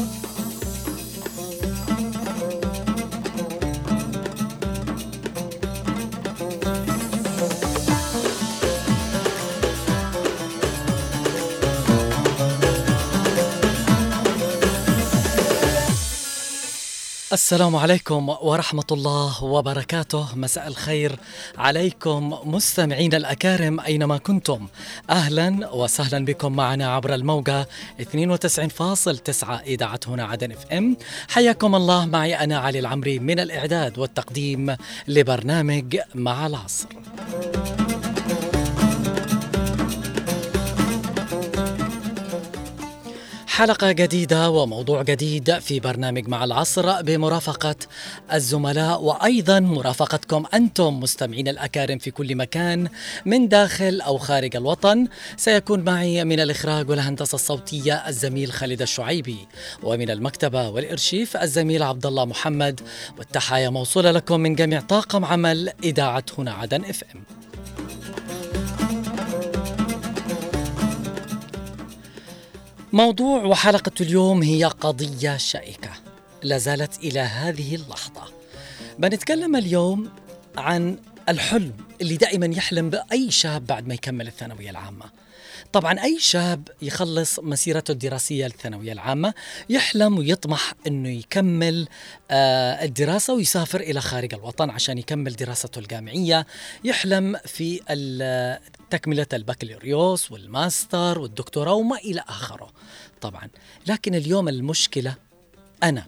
Bye. السلام عليكم ورحمة الله وبركاته. مساء الخير عليكم مستمعين الأكارم أينما كنتم. أهلا وسهلا بكم معنا عبر الموجة 92.9 إذاعة هنا عدن اف إم. حياكم الله. معي أنا علي العمري من الإعداد والتقديم لبرنامج مع العصر. حلقة جديدة وموضوع جديد في برنامج مع العصر بمرافقة الزملاء وأيضا مرافقتكم أنتم مستمعين الأكارم في كل مكان من داخل أو خارج الوطن. سيكون معي من الإخراج والهندسة الصوتية الزميل خالد الشعيبي ومن المكتبة والإرشيف الزميل عبد الله محمد. والتحايا موصولة لكم من جميع طاقم عمل إذاعة هنا عدن إف إم. موضوع وحلقة اليوم هي قضية شائكة. لا زالت إلى هذه اللحظة. بنتكلم اليوم عن الحلم اللي دائما يحلم بأي شاب بعد ما يكمل الثانوية العامة. طبعا أي شاب يخلص مسيرته الدراسية الثانوية العامة يحلم ويطمح أنه يكمل آه، الدراسة ويسافر إلى خارج الوطن عشان يكمل دراسته الجامعية. يحلم في تكملة البكالوريوس والماستر والدكتوراه وما إلى آخره طبعا. لكن اليوم المشكلة أنا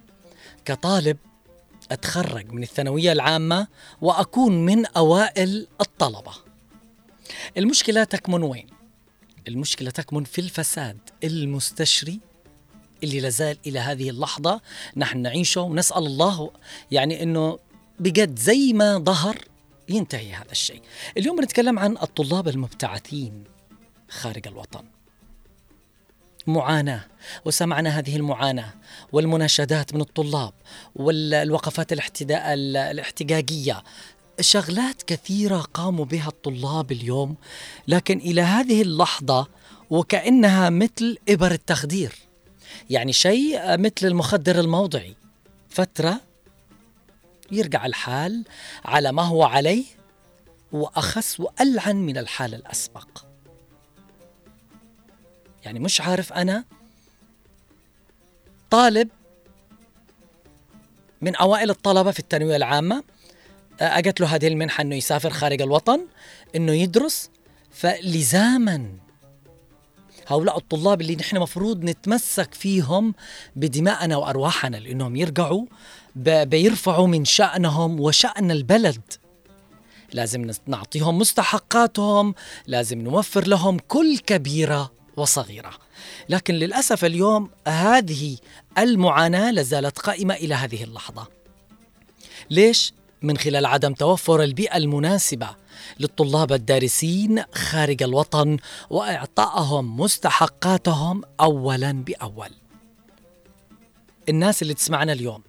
كطالب أتخرج من الثانوية العامة وأكون من أوائل الطلبة. المشكلة تكمن وين؟ المشكلة تكمن في الفساد المستشري اللي لازال إلى هذه اللحظة. نحن نعيشه ونسأل الله يعني أنه بجد زي ما ظهر ينتهي هذا الشيء. اليوم نتكلم عن الطلاب المبتعثين خارج الوطن. معاناة وسمعنا هذه المعاناة والمناشدات من الطلاب والوقفات الاحتجاجية. شغلات كثيرة قاموا بها الطلاب اليوم لكن إلى هذه اللحظة وكأنها مثل إبر التخدير. يعني شيء مثل المخدر الموضعي. فترة يرجع الحال على ما هو عليه وأخس وألعن من الحال الأسبق. يعني مش عارف أنا طالب من أوائل الطلبة في الثانوية العامة أجت له هذه المنحة أنه يسافر خارج الوطن أنه يدرس. فلزاما هؤلاء الطلاب اللي نحن مفروض نتمسك فيهم بدماءنا وأرواحنا لأنهم يرجعوا بيرفعوا من شأنهم وشأن البلد. لازم نعطيهم مستحقاتهم لازم نوفر لهم كل كبيرة وصغيرة. لكن للأسف اليوم هذه المعاناة لازالت قائمة إلى هذه اللحظة. ليش؟ من خلال عدم توفر البيئة المناسبة للطلاب الدارسين خارج الوطن وإعطائهم مستحقاتهم اولا بأول. الناس اللي تسمعنا اليوم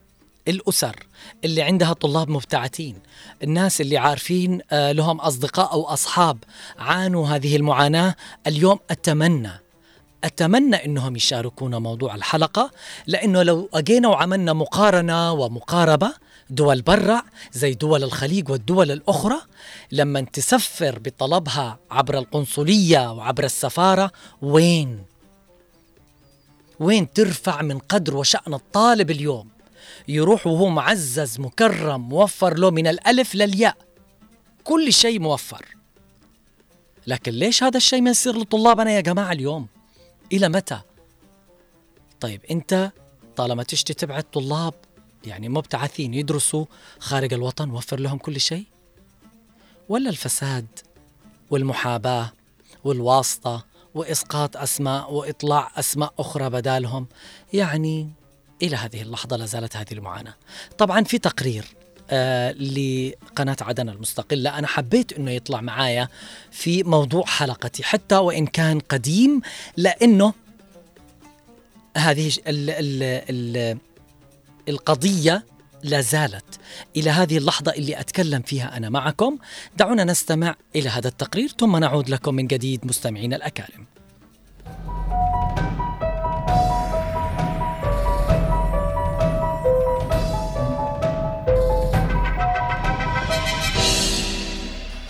الأسر اللي عندها طلاب مبتعثين الناس اللي عارفين آه، لهم أصدقاء أو أصحاب عانوا هذه المعاناة اليوم أتمنى أتمنى أنهم يشاركونا موضوع الحلقة لأنه لو أجينا وعملنا مقارنة ومقاربة دول برا زي دول الخليج والدول الأخرى. لما تسفر بطلبها عبر القنصلية وعبر السفارة وين؟ وين ترفع من قدر وشأن الطالب اليوم؟ يروح وهو معزز مكرم موفر له من الألف للياء. كل شيء موفر. لكن ليش هذا الشيء ما يصير لطلابنا يا جماعة اليوم؟ إلى متى؟ طيب أنت طالما تشتي تبعد طلاب يعني مبتعثين يدرسوا خارج الوطن وفر لهم كل شيء؟ ولا الفساد والمحاباة والواسطة وإسقاط أسماء وإطلاع أسماء أخرى بدالهم؟ يعني إلى هذه اللحظة لا زالت هذه المعاناة. طبعا في تقرير آه لقناة عدن المستقلة أنا حبيت أنه يطلع معايا في موضوع حلقتي حتى وإن كان قديم لأنه هذه ال ال ال القضية لا زالت إلى هذه اللحظة اللي أتكلم فيها أنا معكم. دعونا نستمع إلى هذا التقرير ثم نعود لكم من جديد مستمعينا الأكارم.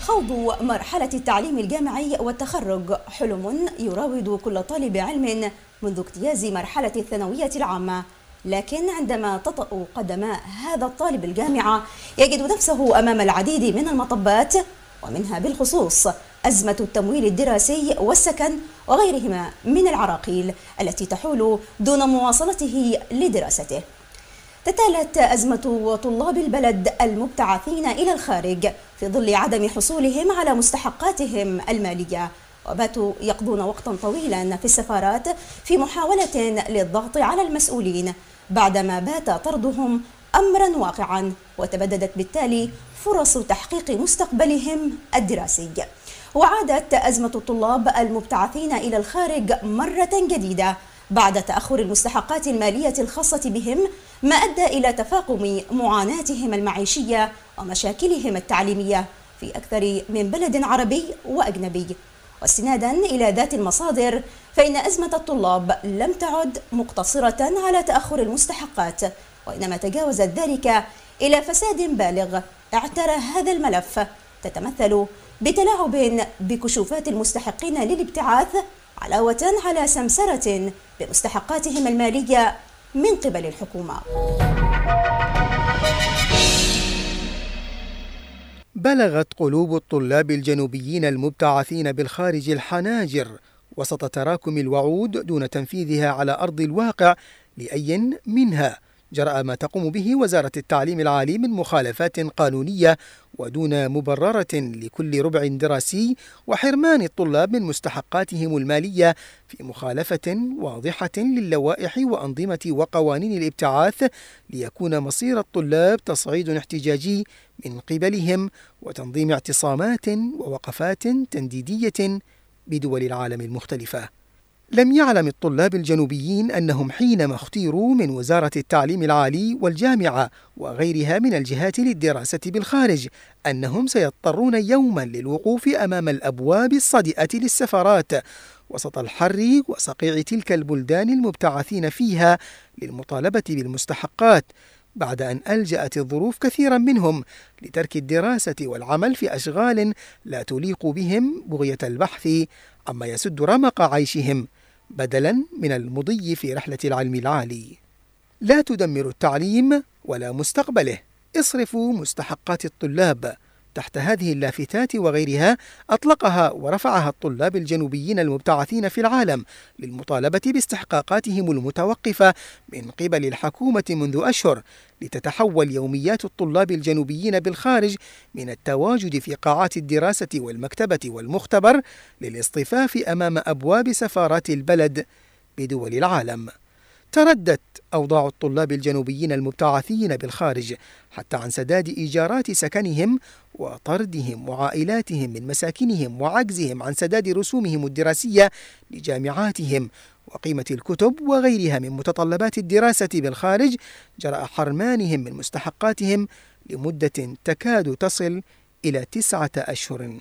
خوض مرحلة التعليم الجامعي والتخرج حلم يراود كل طالب علم منذ اجتياز مرحلة الثانوية العامة. لكن عندما تطأ قدم هذا الطالب الجامعة يجد نفسه أمام العديد من المطبات ومنها بالخصوص أزمة التمويل الدراسي والسكن وغيرهما من العراقيل التي تحول دون مواصلته لدراسته. تتالت أزمة طلاب البلد المبتعثين إلى الخارج في ظل عدم حصولهم على مستحقاتهم المالية. وباتوا يقضون وقتا طويلا في السفارات في محاولة للضغط على المسؤولين. بعدما بات طردهم أمرا واقعا وتبددت بالتالي فرص تحقيق مستقبلهم الدراسي. وعادت أزمة الطلاب المبتعثين إلى الخارج مرة جديدة بعد تأخر المستحقات المالية الخاصة بهم ما أدى إلى تفاقم معاناتهم المعيشية ومشاكلهم التعليمية في أكثر من بلد عربي وأجنبي. واستنادا إلى ذات المصادر فإن أزمة الطلاب لم تعد مقتصرة على تأخر المستحقات وإنما تجاوزت ذلك إلى فساد بالغ اعترى هذا الملف تتمثل بتلاعب بكشوفات المستحقين للابتعاث علاوة على سمسرة بمستحقاتهم المالية من قبل الحكومة. بلغت قلوب الطلاب الجنوبيين المبتعثين بالخارج الحناجر وسط تراكم الوعود دون تنفيذها على أرض الواقع لأي منها. جرأ ما تقوم به وزارة التعليم العالي من مخالفات قانونية ودون مبررة لكل ربع دراسي وحرمان الطلاب من مستحقاتهم المالية في مخالفة واضحة للوائح وأنظمة وقوانين الابتعاث ليكون مصير الطلاب تصعيد احتجاجي من قبلهم وتنظيم اعتصامات ووقفات تنديدية بدول العالم المختلفة. لم يعلم الطلاب الجنوبيين أنهم حينما اختيروا من وزارة التعليم العالي والجامعة وغيرها من الجهات للدراسة بالخارج أنهم سيضطرون يوما للوقوف أمام الأبواب الصدئه للسفارات وسط الحر وصقيع تلك البلدان المبتعثين فيها للمطالبة بالمستحقات بعد أن ألجأت الظروف كثيرا منهم لترك الدراسة والعمل في أشغال لا تليق بهم بغية البحث عما يسد رمق عيشهم. بدلا من المضي في رحلة العلم العالي. لا تدمروا التعليم ولا مستقبله، اصرفوا مستحقات الطلاب. تحت هذه اللافتات وغيرها أطلقها ورفعها الطلاب الجنوبيين المبتعثين في العالم للمطالبة باستحقاقاتهم المتوقفة من قبل الحكومة منذ أشهر لتتحول يوميات الطلاب الجنوبيين بالخارج من التواجد في قاعات الدراسة والمكتبة والمختبر للاصطفاف أمام أبواب سفارات البلد بدول العالم. تردت أوضاع الطلاب الجنوبيين المبتعثين بالخارج حتى عن سداد إيجارات سكنهم وطردهم وعائلاتهم من مساكنهم وعجزهم عن سداد رسومهم الدراسية لجامعاتهم وقيمة الكتب وغيرها من متطلبات الدراسة بالخارج جراء حرمانهم من مستحقاتهم لمدة تكاد تصل إلى تسعة أشهر.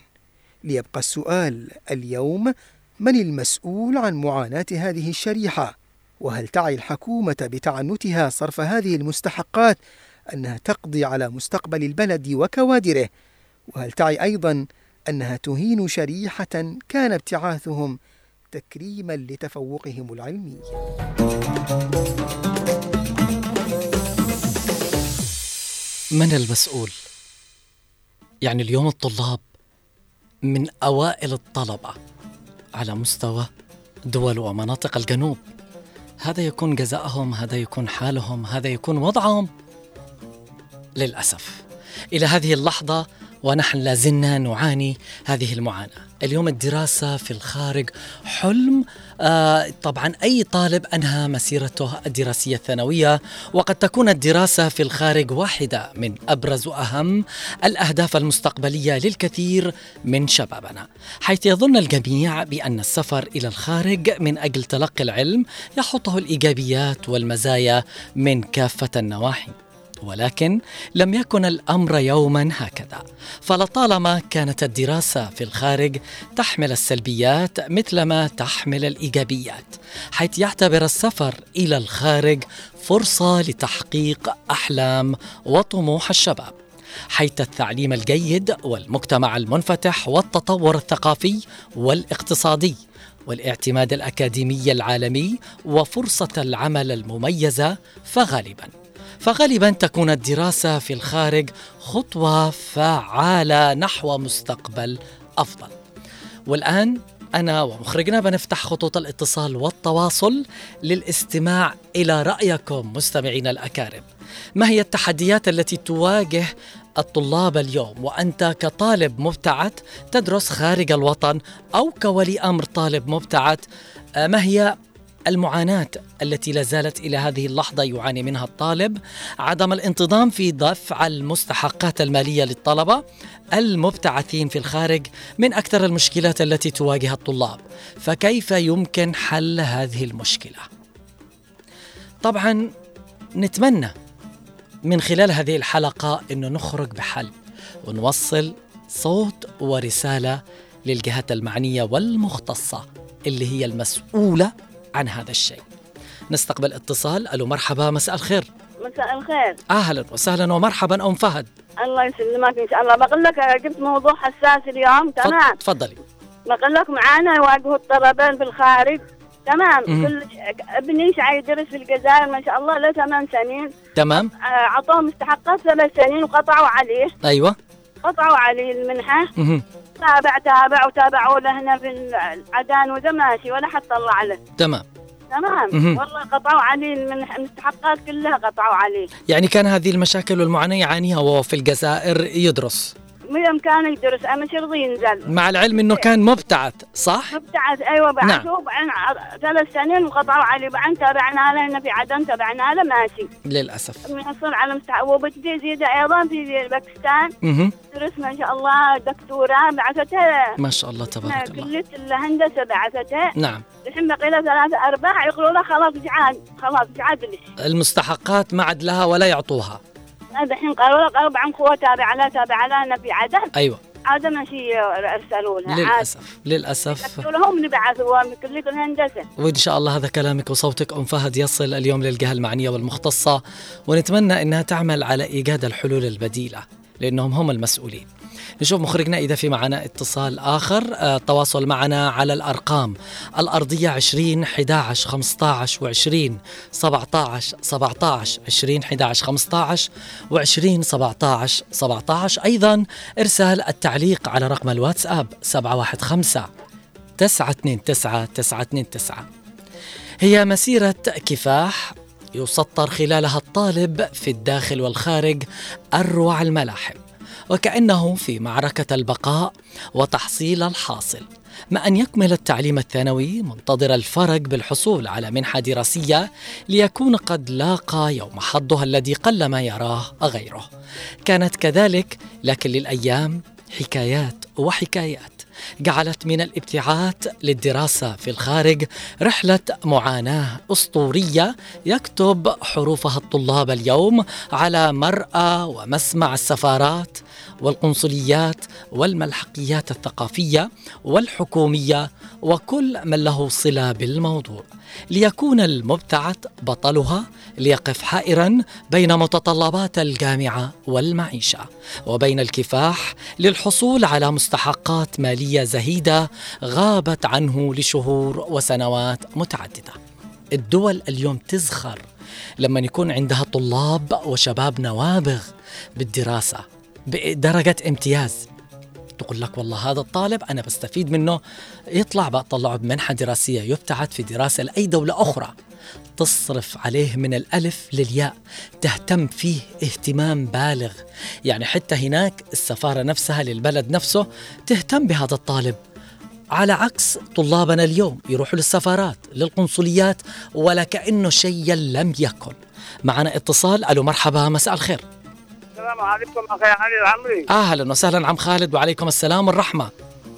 ليبقى السؤال اليوم من المسؤول عن معاناة هذه الشريحة؟ وهل تعي الحكومة بتعنتها صرف هذه المستحقات أنها تقضي على مستقبل البلد وكوادره؟ وهل تعي أيضا أنها تهين شريحة كان ابتعاثهم تكريما لتفوقهم العلمي؟ من المسؤول؟ يعني اليوم الطلاب من أوائل الطلبة على مستوى دول ومناطق الجنوب هذا يكون جزاءهم هذا يكون حالهم هذا يكون وضعهم. للأسف إلى هذه اللحظة ونحن لازلنا نعاني هذه المعاناة. اليوم الدراسة في الخارج حلم آه طبعا أي طالب أنهى مسيرته الدراسية الثانوية وقد تكون الدراسة في الخارج واحدة من أبرز وأهم الأهداف المستقبلية للكثير من شبابنا حيث يظن الجميع بأن السفر إلى الخارج من أجل تلقي العلم يحطه الإيجابيات والمزايا من كافة النواحي. ولكن لم يكن الأمر يوما هكذا. فلطالما كانت الدراسة في الخارج تحمل السلبيات مثلما تحمل الإيجابيات حيث يعتبر السفر إلى الخارج فرصة لتحقيق أحلام وطموح الشباب حيث التعليم الجيد والمجتمع المنفتح والتطور الثقافي والاقتصادي والاعتماد الأكاديمي العالمي وفرصة العمل المميزة فغالبا. فغالبا تكون الدراسة في الخارج خطوة فعالة نحو مستقبل أفضل. والآن أنا ومخرجنا بنفتح خطوط الاتصال والتواصل للاستماع إلى رأيكم مستمعينا الأكارم. ما هي التحديات التي تواجه الطلاب اليوم؟ وأنت كطالب مبتعث تدرس خارج الوطن أو كولي أمر طالب مبتعث آه، ما هي المعاناة التي لا زالت إلى هذه اللحظة يعاني منها الطالب عدم الانتظام في دفع المستحقات المالية للطلبة المبتعثين في الخارج من أكثر المشكلات التي تواجه الطلاب فكيف يمكن حل هذه المشكلة؟ طبعا نتمنى من خلال هذه الحلقة أنه نخرج بحل ونوصل صوت ورسالة للجهات المعنية والمختصة اللي هي المسؤولة عن هذا الشيء. نستقبل اتصال. ألو مرحبا مساء الخير. مساء الخير. أهلا وسهلا ومرحبا أم فهد. الله يسلمك إن شاء الله. بقول لك جبت موضوع حساس اليوم تمام؟ تفضلي. بقول لك معانا يواجهوا الطلبين في الخارج. تمام. كل ابني شاي يدرس في الجزائر ما شاء الله له ثمان سنين. تمام. أعطوه مستحقات ثلاث سنين وقطعوا عليه. أيوة. قطعوا عليه المنحة. مهم. تابع تابع وتابعوا له هنا في العدان وذا ماشي ولا حد طلع له. تمام. تمام. مهم. والله قطعوا عليه المنح- المستحقات كلها قطعوا عليه يعني كان هذه المشاكل والمعاناة يعانيها وهو في الجزائر يدرس. بإمكانه يدرس. مش يرضى ينزل. مع العلم أنه كان مبتعث صح؟ مبتعث أيوه. بعد نعم. بعدين ثلاث سنين وقطعوا عليه بعدين تابعنا له هنا في عدن تابعنا له ماشي. للأسف. محصل على مستوى وبتجي زيادة أيضا في باكستان. تدرس ما شاء الله دكتوراه بعثتها ما شاء الله تبارك الله. كلية الهندسة بعثتها نعم. الحين بقي له ثلاثة أرباع يقولوا له خلاص جعان خلاص جعاد لي المستحقات ما عاد لها ولا يعطوها. الحين قالوا قالوا بعد قوة تابع له تابع له هنا في عدن أيوة. عاد ماشي ارسلوا لها عاد للأسف للأسف. قالوا لهم نبعثوا من كلية الهندسة وإن شاء الله هذا كلامك وصوتك. أم فهد يصل اليوم للجهة المعنية والمختصة ونتمنى أنها تعمل على إيجاد الحلول البديلة لأنهم هم المسؤولين. نشوف مخرجنا إذا في معنا اتصال آخر. آه، التواصل معنا على الأرقام الأرضية 20 11 15 و20 17 17 20 11 15 و20 17 17 أيضا إرسال التعليق على رقم الواتساب 715 929 929 هي مسيرة كفاح يسطر خلالها الطالب في الداخل والخارج أروع الملاحم. وكأنه في معركة البقاء وتحصيل الحاصل. ما أن يكمل التعليم الثانوي منتظر الفرج بالحصول على منحة دراسية ليكون قد لاقى يوم حظها الذي قلما يراه غيره. كانت كذلك لكن للأيام حكايات وحكايات. جعلت من الابتعاث للدراسة في الخارج رحلة معاناة أسطورية يكتب حروفها الطلاب اليوم على مرأى ومسمع السفارات والقنصليات والملحقيات الثقافية والحكومية وكل من له صلة بالموضوع. ليكون المبتعث بطلها ليقف حائرا بين متطلبات الجامعة والمعيشة وبين الكفاح للحصول على مستحقات مالية زهيدة غابت عنه لشهور وسنوات متعددة. الدول اليوم تزخر لما يكون عندها طلاب وشباب نوابغ بالدراسة بدرجة امتياز. تقول لك والله هذا الطالب أنا بستفيد منه. يطلع بطلعه بمنحة دراسية يبتعث في دراسة لأي دولة أخرى. تصرف عليه من الألف للياء تهتم فيه اهتمام بالغ. يعني حتى هناك السفارة نفسها للبلد نفسه تهتم بهذا الطالب. على عكس طلابنا اليوم يروحوا للسفارات للقنصليات ولا كأنه شيء لم يكن. معنا اتصال. ألو مرحبا مساء الخير. السلام عليكم أخي علي العمري. أهلا وسهلا عم خالد وعليكم السلام والرحمة.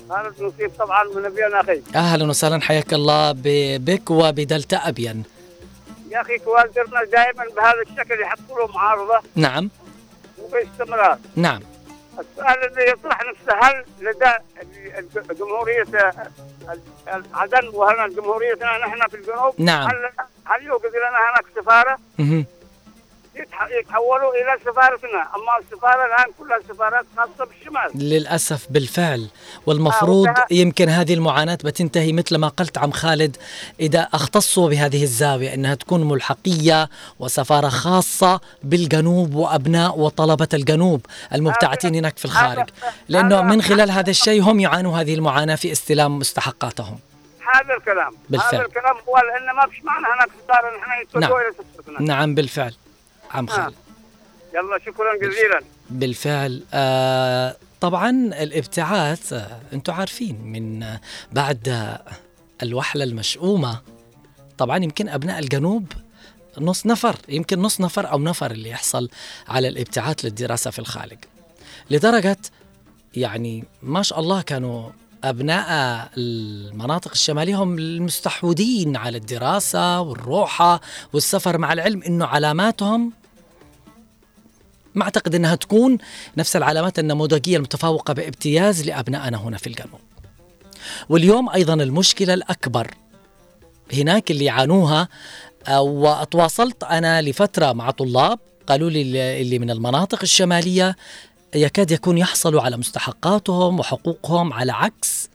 خالد نصيب طبعا من أبيان أخي. أهلا وسهلا حياك الله بك وبدلتا أبين يا أخي كوالدرنا دائما بهذا الشكل يحطوا له معارضه نعم. وباستمرار نعم. السؤال الذي يطرح نفسه هل لدى جمهورية عدن وهنا جمهوريتنا نحن في الجنوب؟ نعم. هل هل يوجد لنا هناك سفارة؟ مهم. يتحولوا إلى سفارتنا. أما السفارة الآن كلها سفارات خاصة بالشمال. للأسف بالفعل. والمفروض آه، يمكن هذه المعاناة بتنتهي مثل ما قلت عم خالد إذا اختصوا بهذه الزاوية أنها تكون ملحقية وسفارة خاصة بالجنوب وأبناء وطلبة الجنوب المبتعثين هناك في الخارج. هذا- لأنه هذا- من خلال هذا الشيء هم يعانوا هذه المعاناة في استلام مستحقاتهم. هذا الكلام. بالفعل. هذا الكلام هو لأن ما فيش معنى هناك سفارة نحن نعم. إلى سفارتنا. نعم بالفعل. عم آه. خالد يلا شكرا جزيلا. بالفعل. آه طبعا الابتعاث آه أنتم عارفين من آه بعد آه الوحلة المشؤومة طبعا يمكن أبناء الجنوب نص نفر يمكن نص نفر أو نفر اللي يحصل على الابتعاث للدراسة في الخارج لدرجة يعني ما شاء الله كانوا أبناء المناطق الشمالية هم المستحوذين على الدراسة والروحة والسفر مع العلم إنه علاماتهم ما أعتقد إنها تكون نفس العلامات النموذجيه المتفوقة بامتياز لأبنائنا هنا في الجنوب. واليوم أيضا المشكلة الأكبر هناك اللي يعانوها آه، وتواصلت أنا لفترة مع طلاب قالوا لي اللي- اللي من المناطق الشمالية يكاد يكون يحصلوا على مستحقاتهم وحقوقهم على عكس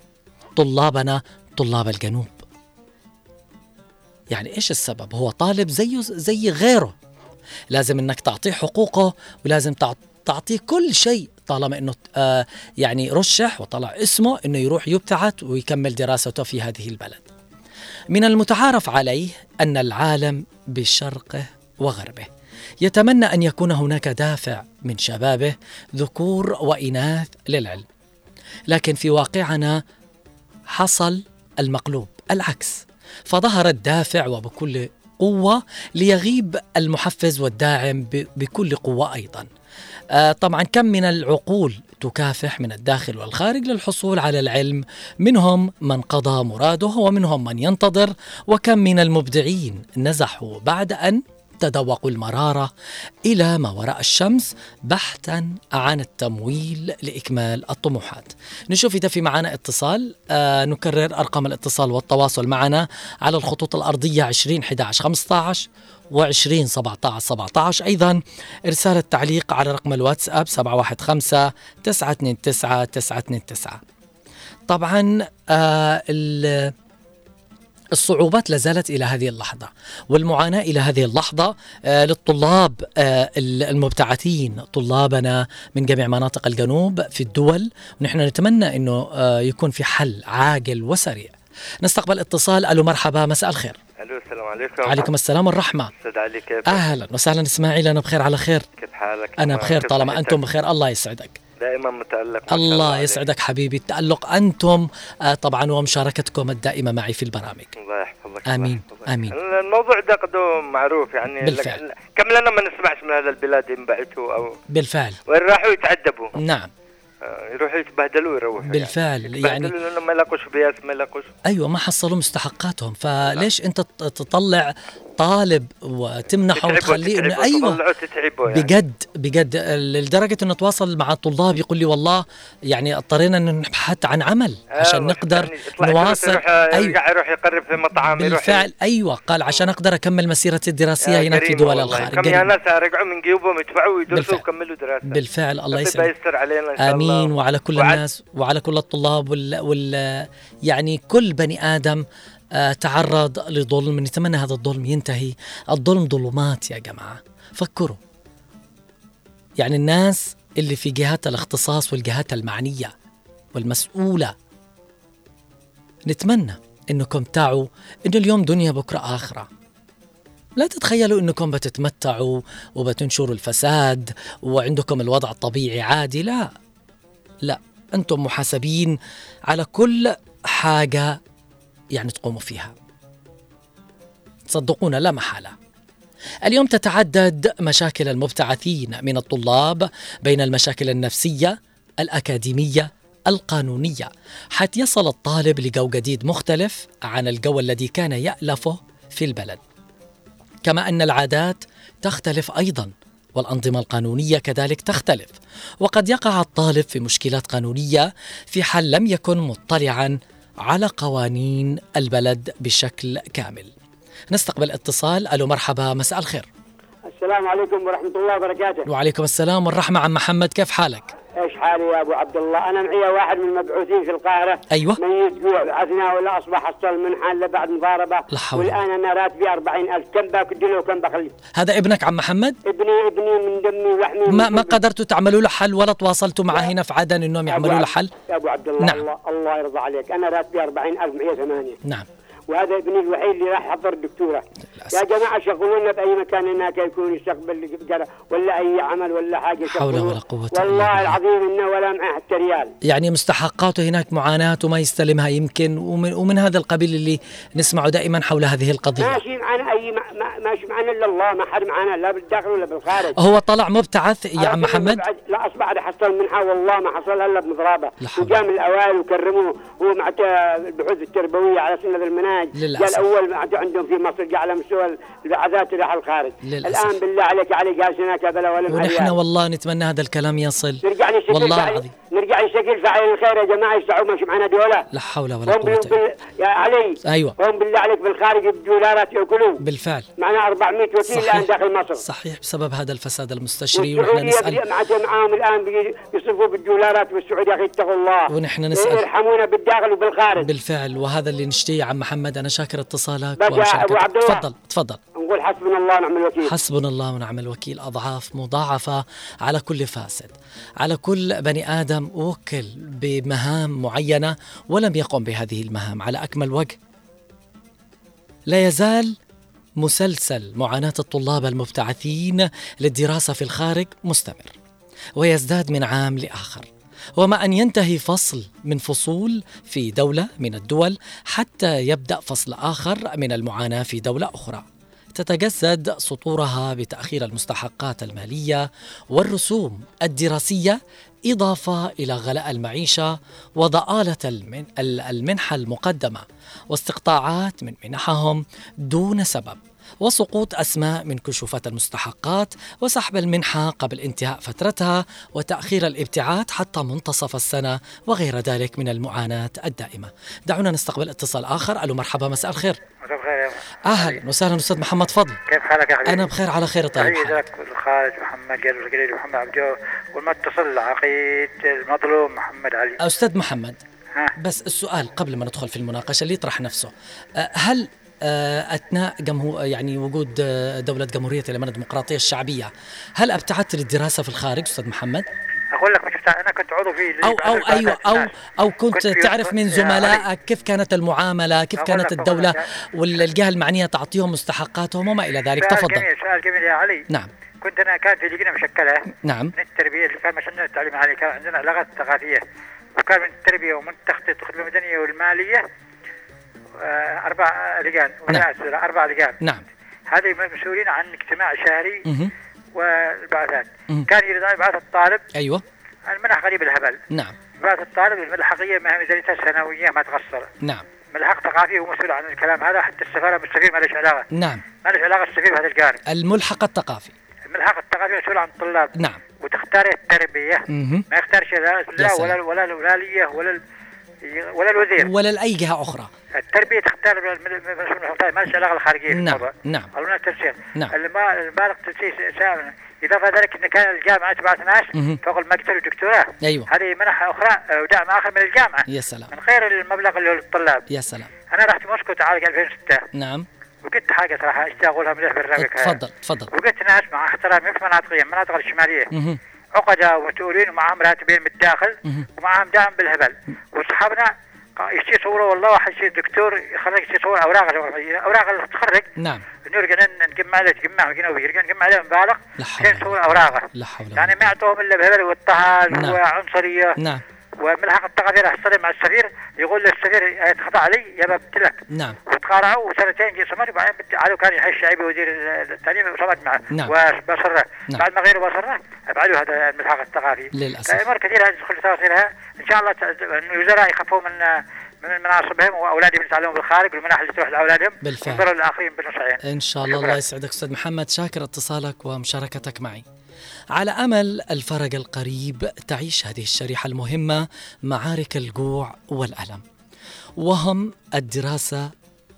طلابنا طلاب الجنوب. يعني إيش السبب؟ هو طالب زيه زي غيره لازم إنك تعطيه حقوقه ولازم تع- تعطيه كل شيء طالما إنه آه يعني رشح وطلع اسمه إنه يروح يبتعث ويكمل دراسته في هذه البلد. من المتعارف عليه أن العالم بشرقه وغربه يتمنى أن يكون هناك دافع من شبابه ذكور وإناث للعلم. لكن في واقعنا حصل المقلوب العكس فظهر الدافع وبكل قوة ليغيب المحفز والداعم بكل قوة أيضا. آه، طبعا كم من العقول تكافح من الداخل والخارج للحصول على العلم؟ منهم من قضى مراده ومنهم من ينتظر وكم من المبدعين نزحوا بعد أن تذوقوا المرارة إلى ما وراء الشمس بحثا عن التمويل لإكمال الطموحات. نشوف إذا في معنا اتصال. آه نكرر أرقام الاتصال والتواصل معنا على الخطوط الأرضية 20 11 15 و20 17 17 أيضا إرسال التعليق على رقم الواتساب 715 929 929 طبعا آه الصعوبات لا زالت إلى هذه اللحظة والمعاناة إلى هذه اللحظة آه للطلاب آه المبتعثين طلابنا من جميع مناطق الجنوب في الدول. ونحن نتمنى إنه آه يكون في حل عاجل وسريع. نستقبل اتصال. ألو مرحبا مساء الخير. ألو السلام عليكم. عليكم السلام والرحمة. أستاذ علي كيف أهلا وسهلا. إسماعيل أنا بخير على خير؟ كيف حالك؟ أنا. بخير طالما؟ أنتم بخير. الله يسعدك. دائما شاء الله. يسعدك حبيبي التألق أنتم آه طبعا ومشاركتكم الدائمة معي في البرامج الله يحفظك آمين، الله. آمين. الموضوع ده قدوم معروف يعني بالفعل. كم لنا ما نسمعش من هذا البلاد ينبعثوا أو بالفعل وين راحوا يتعذبوا نعم آه، يروحوا يتبهدلوا ويروحوا بالفعل يعني, يعني لانهم ما يلاقوش بياس ما يلاقوش أيوه ما حصلوا مستحقاتهم فليش أنت ت- تطلع طالب وتمنحه وتخليه إنه أيوه. يعني. بجد بجد. لدرجة إنه تواصل مع الطلاب يقول لي والله يعني اضطرينا ان نبحث عن عمل آه، عشان نقدر يعني نواصل. يروح أيوه. يرجع يروح يقرب في مطعم يروح بالفعل أيوه. قال عشان أقدر أكمل مسيرتي الدراسية يا هناك في دول. الخارج. كم. ناس رجعوا من جيوبهم يدفعوا ويدرسوا. ويكملوا دراسة. بالفعل الله يسعدك. يستر علينا إن شاء الله. امين وعلى كل وعد- الناس وعلى كل الطلاب وال, وال يعني كل بني آدم آه، تعرض لظلم نتمنى هذا الظلم ينتهي. الظلم ظلمات يا جماعة. فكروا. يعني الناس اللي في جهات الاختصاص والجهات المعنية والمسؤولة نتمنى إنكم تعوا إنه اليوم دنيا بكرة آخرة. لا تتخيلوا إنكم بتتمتعوا وبتنشروا الفساد وعندكم الوضع الطبيعي عادي. لا. لا. أنتم محاسبين على كل حاجة يعني تقوموا فيها. صدقونا لا محالة. اليوم تتعدد مشاكل المبتعثين من الطلاب بين المشاكل النفسية الأكاديمية القانونية. حتى يصل الطالب لجو جديد مختلف عن الجو الذي كان يألفه في البلد. كما أن العادات تختلف أيضا والأنظمة القانونية كذلك تختلف. وقد يقع الطالب في مشكلات قانونية في حال لم يكن مطلعا على قوانين البلد بشكل كامل. نستقبل اتصال. ألو مرحبا مساء الخير. السلام السلام عليكم ورحمة الله وبركاته. وعليكم السلام والرحمة عم محمد. كيف حالك؟ إيش حالي يا أبو عبد الله أنا معي واحد من المبعوثين في القاهرة. أيوة. ميت جوع بعثنا ولا أصبح حصل منحة الا بعد مضاربة. لا حول. والآن أنا راتبي 40000 كم باكل له وكم بخلي هذا ابنك عم محمد؟ ابني ابني من دمي ولحمي ما من ما. قدرتوا تعملوا له حل ولا تواصلتوا معه هنا في عدن إنهم يعملوا له حل؟ يا أبو عبد الله نعم. الله, الله يرضى عليك. أنا راتبي 40000 معي ثمانية. نعم. وهذا ابني الوحيد اللي راح يحضر الدكتورة للأسف. يا جماعة شغلونا بأي مكان هناك يكون يستقبل ولا أي عمل ولا حاجة حول. ولا قوة إلا والله. العظيم إنه ولا معه حتى ريال يعني مستحقاته هناك معاناة وما يستلمها يمكن ومن, ومن هذا القبيل اللي نسمعه دائما حول هذه القضية ماشي معنا اي ما ما ماشي معنا إلا الله ما حد معنا لا بالداخل ولا بالخارج هو طلع مبتعث يا عم محمد لا أصبح حصل منها والله ما حصل إلا بمضرابه لا حول. وجاء من الأوائل وكرموه هو مع البحوث التربوية على سنة المناهج للأسف. جاء الأول عندهم في مصر جاء على مستوى البعثات راح الخارج للأسف. الآن بالله عليك علي جالس هناك بلا ولا ونحن. والله نتمنى هذا الكلام يصل نرجع والله فعل- العظيم نرجع نشكل فاعل الخير يا جماعة يسعوا ماشي معنا دولة لا حول ولا هم بال... يا علي أيوة. هم بالله عليك بالخارج بدولارات ياكلون بالفعل. معنا 400 وكيل الآن داخل مصر. صحيح. بسبب هذا الفساد المستشري ونحن بدي- مع- معاهم الآن بي- بيصرفوا بالدولارات والسعودية أخي اتقوا الله. ونحن نسأل. يرحمونا بالداخل وبالخارج. بالفعل. وهذا اللي نشتيه عم محمد. أنا شاكر اتصالك يا ومشاركتك الله. تفضل تفضل. نقول حسبنا الله ونعم الوكيل. حسبنا الله ونعم الوكيل. أضعاف مضاعفة على كل فاسد. على كل بني آدم وكل بمهام معينة ولم يقم بهذه المهام. على أكمل وجه لا يزال مسلسل معاناة الطلاب المبتعثين للدراسة في الخارج مستمر ويزداد من عام لآخر وما أن ينتهي فصل من فصول في دولة من الدول حتى يبدأ فصل آخر من المعاناة في دولة أخرى. تتجسد سطورها بتأخير المستحقات المالية والرسوم الدراسية إضافة إلى غلاء المعيشة وضآلة المن المنحة المقدمة واستقطاعات من منحهم دون سبب وسقوط أسماء من كشوفات المستحقات وسحب المنحة قبل انتهاء فترتها وتأخير الابتعاث حتى منتصف السنة وغير ذلك من المعاناة الدائمة. دعونا نستقبل اتصال آخر. ألو مرحبا مساء الخير. أهلا وسهلا أستاذ محمد فضل كيف حالك يا حبيبي؟ أنا بخير على خير طيب. لك الخالد محمد جلال القليل محمد عبد الجو والمتصل عقيد المظلوم محمد علي أستاذ محمد ها بس السؤال قبل ما ندخل في المناقشة اللي يطرح نفسه أه، هل أه، أثناء جمهور يعني وجود أه، دولة جمهورية اليمن الديمقراطية الشعبية هل أبتعدت للدراسة في الخارج أستاذ محمد؟ أقول لك ما شفت أنا كنت عضو في أو أو أيوة أو أو كنت كنت تعرف من زملائك كيف كانت المعاملة كيف كانت لك. والجهة المعنية تعطيهم مستحقاتهم وما إلى ذلك. سؤال تفضل. جميل سؤال جميل يا علي. نعم. كنت أنا كانت في لجنة مشكلة. نعم. من التربية اللي كان مش عندنا التعليم العالي كان عندنا علاقات ثقافية. وكان من التربية ومن تخطيط الخدمه المدنيه والمالية آه، أربع لجان أسئلة، أربع لجان. نعم. هذه مسؤولين عن اجتماع شهري. والبعثات. مم. كان يريد يبعث الطالب. أيوة. المنح غريب الهبل. نعم. يبعث الطالب هي ميزانيتها السنويه ما تقصر نعم. ملحق ثقافي هو مسؤول عن الكلام هذا حتى السفارة بالسفير ما لهش علاقة. نعم. ما لهش علاقة السفير بهذا الجانب. الملحق الثقافي الملحق الثقافي مسؤول عن الطلاب. نعم. وتختار التربية. مه. ما يختارش لا. ولا ولا الولاليه ولا ولا الوزير. ولا لأي جهة أخرى. التربية تختار ما علاقه الخارجيه نعم، نعم. قالوا التنسيق نعم. البالغ إضافة ذلك إن كان ناس مه. فوق الماجستير والدكتوراه أيوة. هذه منحه أخرى آه، ودعم آخر من الجامعة. يا سلام. من غير المبلغ اللي هو للطلاب يا سلام. أنا رحت موسكو تعالج 2006 نعم. وقلت حاجة صراحة اشتاق أقولها من البرنامج هذا. تفضل. تفضل وقلت ناس مع احترامي في مناطقيا المناطق الشمالية. مه. عقدة ومسؤولين ومعهم راتبين من الداخل مه. ومعهم دعم بالهبل. واصحابنا قا- يشتي صورة والله واحد يشتي دكتور يخرج يشتي صورة أوراق أوراق اللي تخرج. نعم. نرجع نجمع عليه تجمع ويرجع نجمع عليه مبالغ. كان صورة أوراقه. لا حول يعني ما يعطوهم إلا بهبل واضطهاد نعم. وعنصرية. نعم. وملحق راح يصطدم مع السفير يقول للسفير يتخطى علي؟ يا ببتلك نعم. وتقارعوا وسنتين جي صمد وبعدين علو كان يحيي الشعبي وزير التعليم وصمد معه. نعم. وبصرة. نعم. بعد ما غيره بصرة ابعدوا هذا الملحق الثقافي. للأسف. امور كثيرة تدخل تفاصيلها إن شاء الله الوزراء يخفوا من من مناصبهم وأولادهم يتعلموا بالخارج والمنح اللي تروح لأولادهم. بالفعل. وينظروا للآخرين إن شاء الله. الله يسعدك أستاذ محمد. شاكر اتصالك ومشاركتك معي. على أمل الفرج القريب تعيش هذه الشريحة المهمة معارك الجوع والألم. وهم الدراسة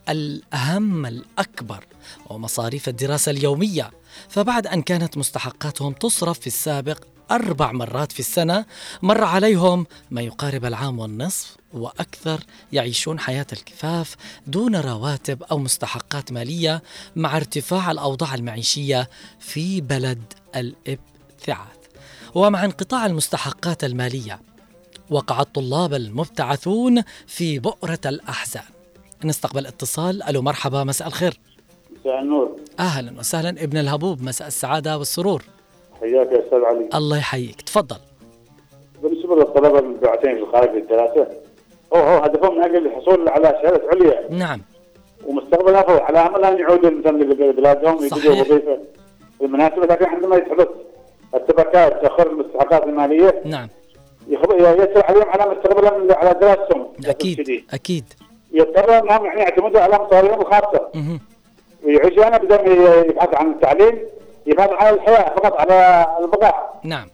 الأهم الأكبر ومصاريف الدراسة اليومية. فبعد أن كانت مستحقاتهم تصرف في السابق أربع مرات في السنة مر عليهم ما يقارب العام والنصف وأكثر يعيشون حياة الكفاف دون رواتب أو مستحقات مالية مع ارتفاع الأوضاع المعيشية في بلد الابتعاث ومع انقطاع المستحقات المالية وقع الطلاب المبتعثون في بؤرة الأحزان. نستقبل اتصال. ألو مرحبا مساء الخير. مساء النور. أهلا وسهلا. ابن الهبوب مساء السعادة والسرور. حياك يا أستاذ علي. الله يحييك. تفضل. بالنسبة للطلبة المبعوثين في الخارج للدراسه هو هو هدفهم من أجل الحصول على شهادة عليا. نعم. ومستقبل افضل على أمل أن يعودوا مثلا لبلادهم ويجدوا. وظيفة المناسبه لكن عندما يحدث ارتباكات تاخر المستحقات المالية. نعم. يسر عليهم على مستقبلهم على دراستهم أكيد الشديد. أكيد. يضطروا أنهم يعني يعتمدوا على مصاريفهم الخاصة. مهم. ويعيشوا هنا بدل ما يبحث عن التعليم يبحث عن الحياة فقط على البقاء نعم.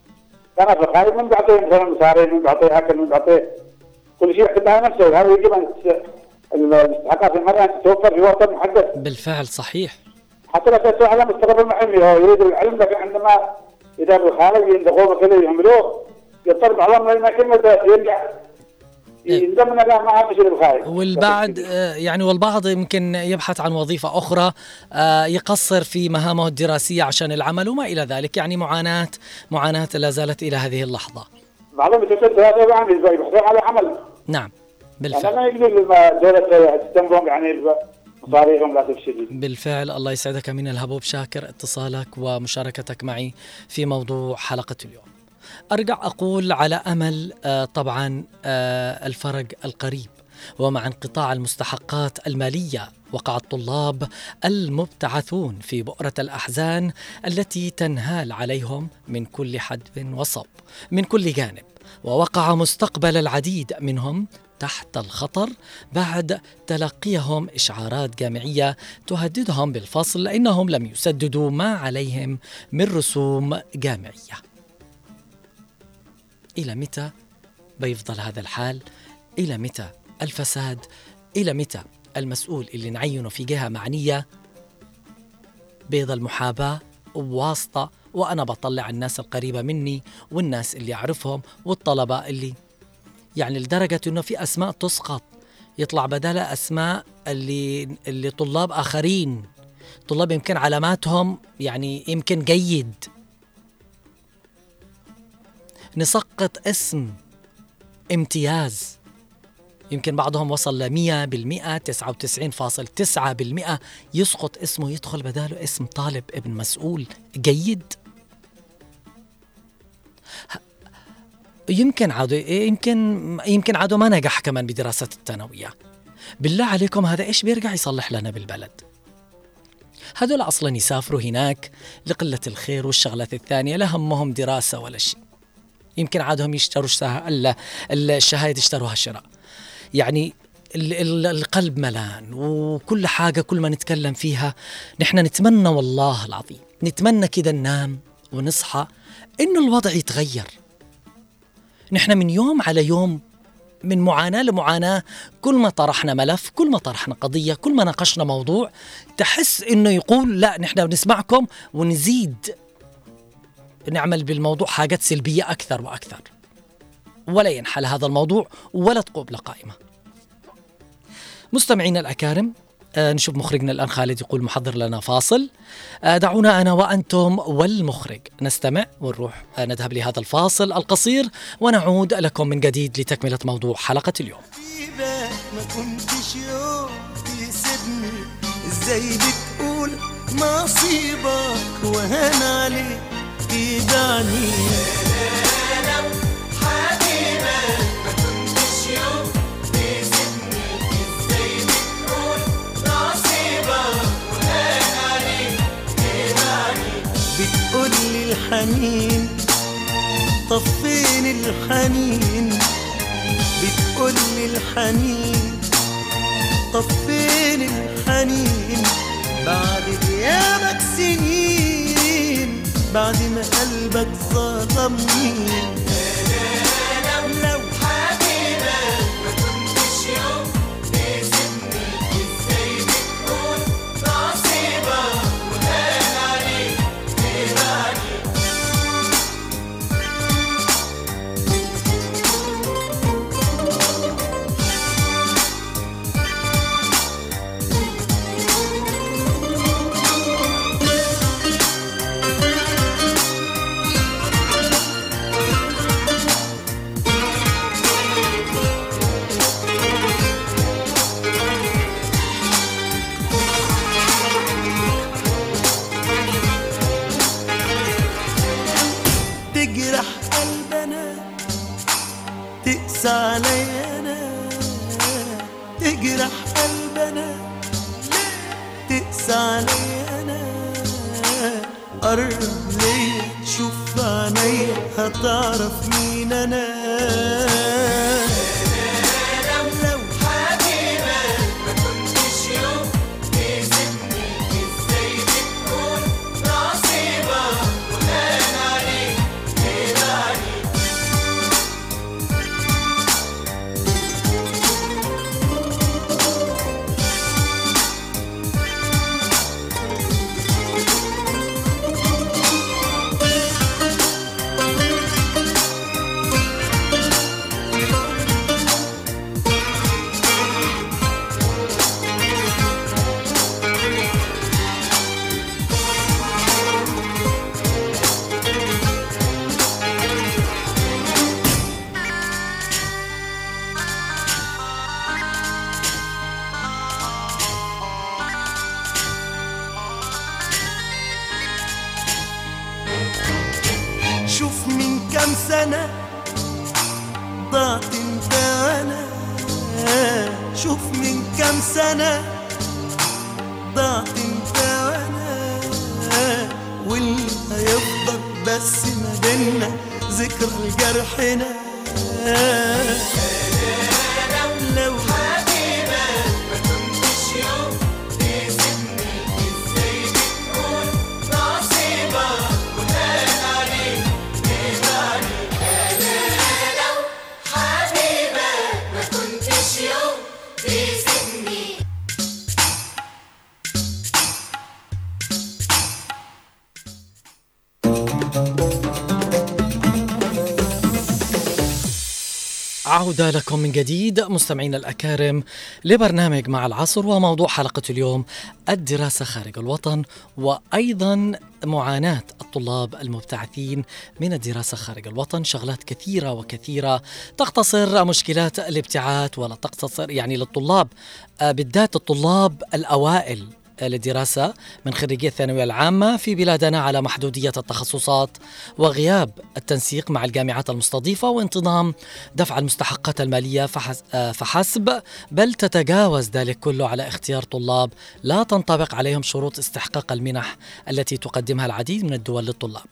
كان في الخارج من بيعطيه مثلا مصاري من بيعطيه اكل من بيعطيه كل شيء يعتمد على نفسه. وهذا يجب أن المستحقات المالية أن تتوفر في وقت محدد. بالفعل صحيح. حتى لا تسوى على مستقبل المعلمي هو يريد العلم لكن عندما إذا بالخارج ينتقوه كذا يعملوه يضطر بعضهم لما كلمه يرجع. يندم انه لا ما عاد يصير بالخارج والبعد آه، يعني والبعض يمكن يبحث عن وظيفة أخرى آه، يقصر في مهامه الدراسية عشان العمل وما إلى ذلك. يعني معاناة معاناة لا زالت إلى هذه اللحظة. بعضهم يتسد هذا يعني يبحثون على عمل. نعم يعني بالفعل ما يقدر لما دولة تستنبهم يعني للاسف الشديد بالفعل الله يسعدك من الهبوب شاكر اتصالك ومشاركتك معي في موضوع حلقة اليوم. أرجع أقول على أمل آه، طبعا آه، الفرج القريب ومع انقطاع المستحقات المالية وقع الطلاب المبتعثون في بؤرة الأحزان التي تنهال عليهم من كل حدب وصب من كل جانب. ووقع مستقبل العديد منهم تحت الخطر بعد تلقيهم إشعارات جامعية تهددهم بالفصل لانهم لم يسددوا ما عليهم من رسوم جامعية. إلى متى بيفضل هذا الحال؟ إلى متى الفساد؟ إلى متى المسؤول اللي نعينه في جهة معنية بيض المحاباة وواسطه وأنا بطلع الناس القريبة مني والناس اللي أعرفهم والطلبة اللي يعني لدرجة إنه في أسماء تسقط. يطلع بدلها أسماء اللي اللي طلاب آخرين. طلاب يمكن علاماتهم يعني يمكن جيد. نسقط اسم امتياز. يمكن بعضهم وصل ل 100 بالمئة 99.9 بالمئة يسقط اسمه يدخل بداله اسم طالب ابن مسؤول. جيد. يمكن عادوا يمكن يمكن عادوا ما نجح كمان بدراسة الثانوية. بالله عليكم هذا إيش بيرجع يصلح لنا بالبلد؟ هذول أصلا يسافروا هناك لقلة الخير والشغلات الثانية لا همهم دراسة ولا شيء. يمكن عادهم يشتروا الشه- ال- الشهايد يشتروها شراء. يعني ال- ال- القلب ملان وكل حاجة كل ما نتكلم فيها نحن نتمنى والله العظيم نتمنى كده ننام ونصحى إنه الوضع يتغير. نحن من يوم على يوم من معاناة لمعاناة كل ما طرحنا ملف كل ما طرحنا قضية كل ما ناقشنا موضوع تحس إنه يقول لا نحن بنسمعكم ونزيد نعمل بالموضوع حاجات سلبية أكثر وأكثر. ولا ينحل هذا الموضوع ولا تقوم له قائمة مستمعينا الأكارم آه نشوف مخرجنا الآن خالد يقول محضر لنا فاصل. آه دعونا أنا وأنتم والمخرج. نستمع ونروح آه نذهب لهذا الفاصل القصير ونعود لكم من جديد لتكملة موضوع حلقة اليوم. ما كنتش يوم تسيبني إزاي بتقول نصيبك وهان عليك؟ بتقول لي الحنين طب فين الحنين. بتقول لي الحنين طب فين الحنين. بعد غيابك سنين بعد ما قلبك ظلمني. شوف من كام سنة ضعت انت وأنا واللي هيفضل بس ما بينا ذكرى لجرحنا عودة لكم من جديد مستمعينا الأكارم لبرنامج مع العصر وموضوع حلقة اليوم الدراسة خارج الوطن وأيضا معاناة الطلاب المبتعثين من الدراسة خارج الوطن شغلات كثيرة وكثيرة تختصر مشكلات الابتعاث ولا تختصر يعني للطلاب آه، بالذات الطلاب الأوائل. للدراسة من خريجي الثانوية العامة في بلادنا على محدودية التخصصات وغياب التنسيق مع الجامعات المستضيفة وانتظام دفع المستحقات المالية فحس- فحسب بل تتجاوز ذلك كله على اختيار طلاب لا تنطبق عليهم شروط استحقاق المنح التي تقدمها العديد من الدول للطلاب.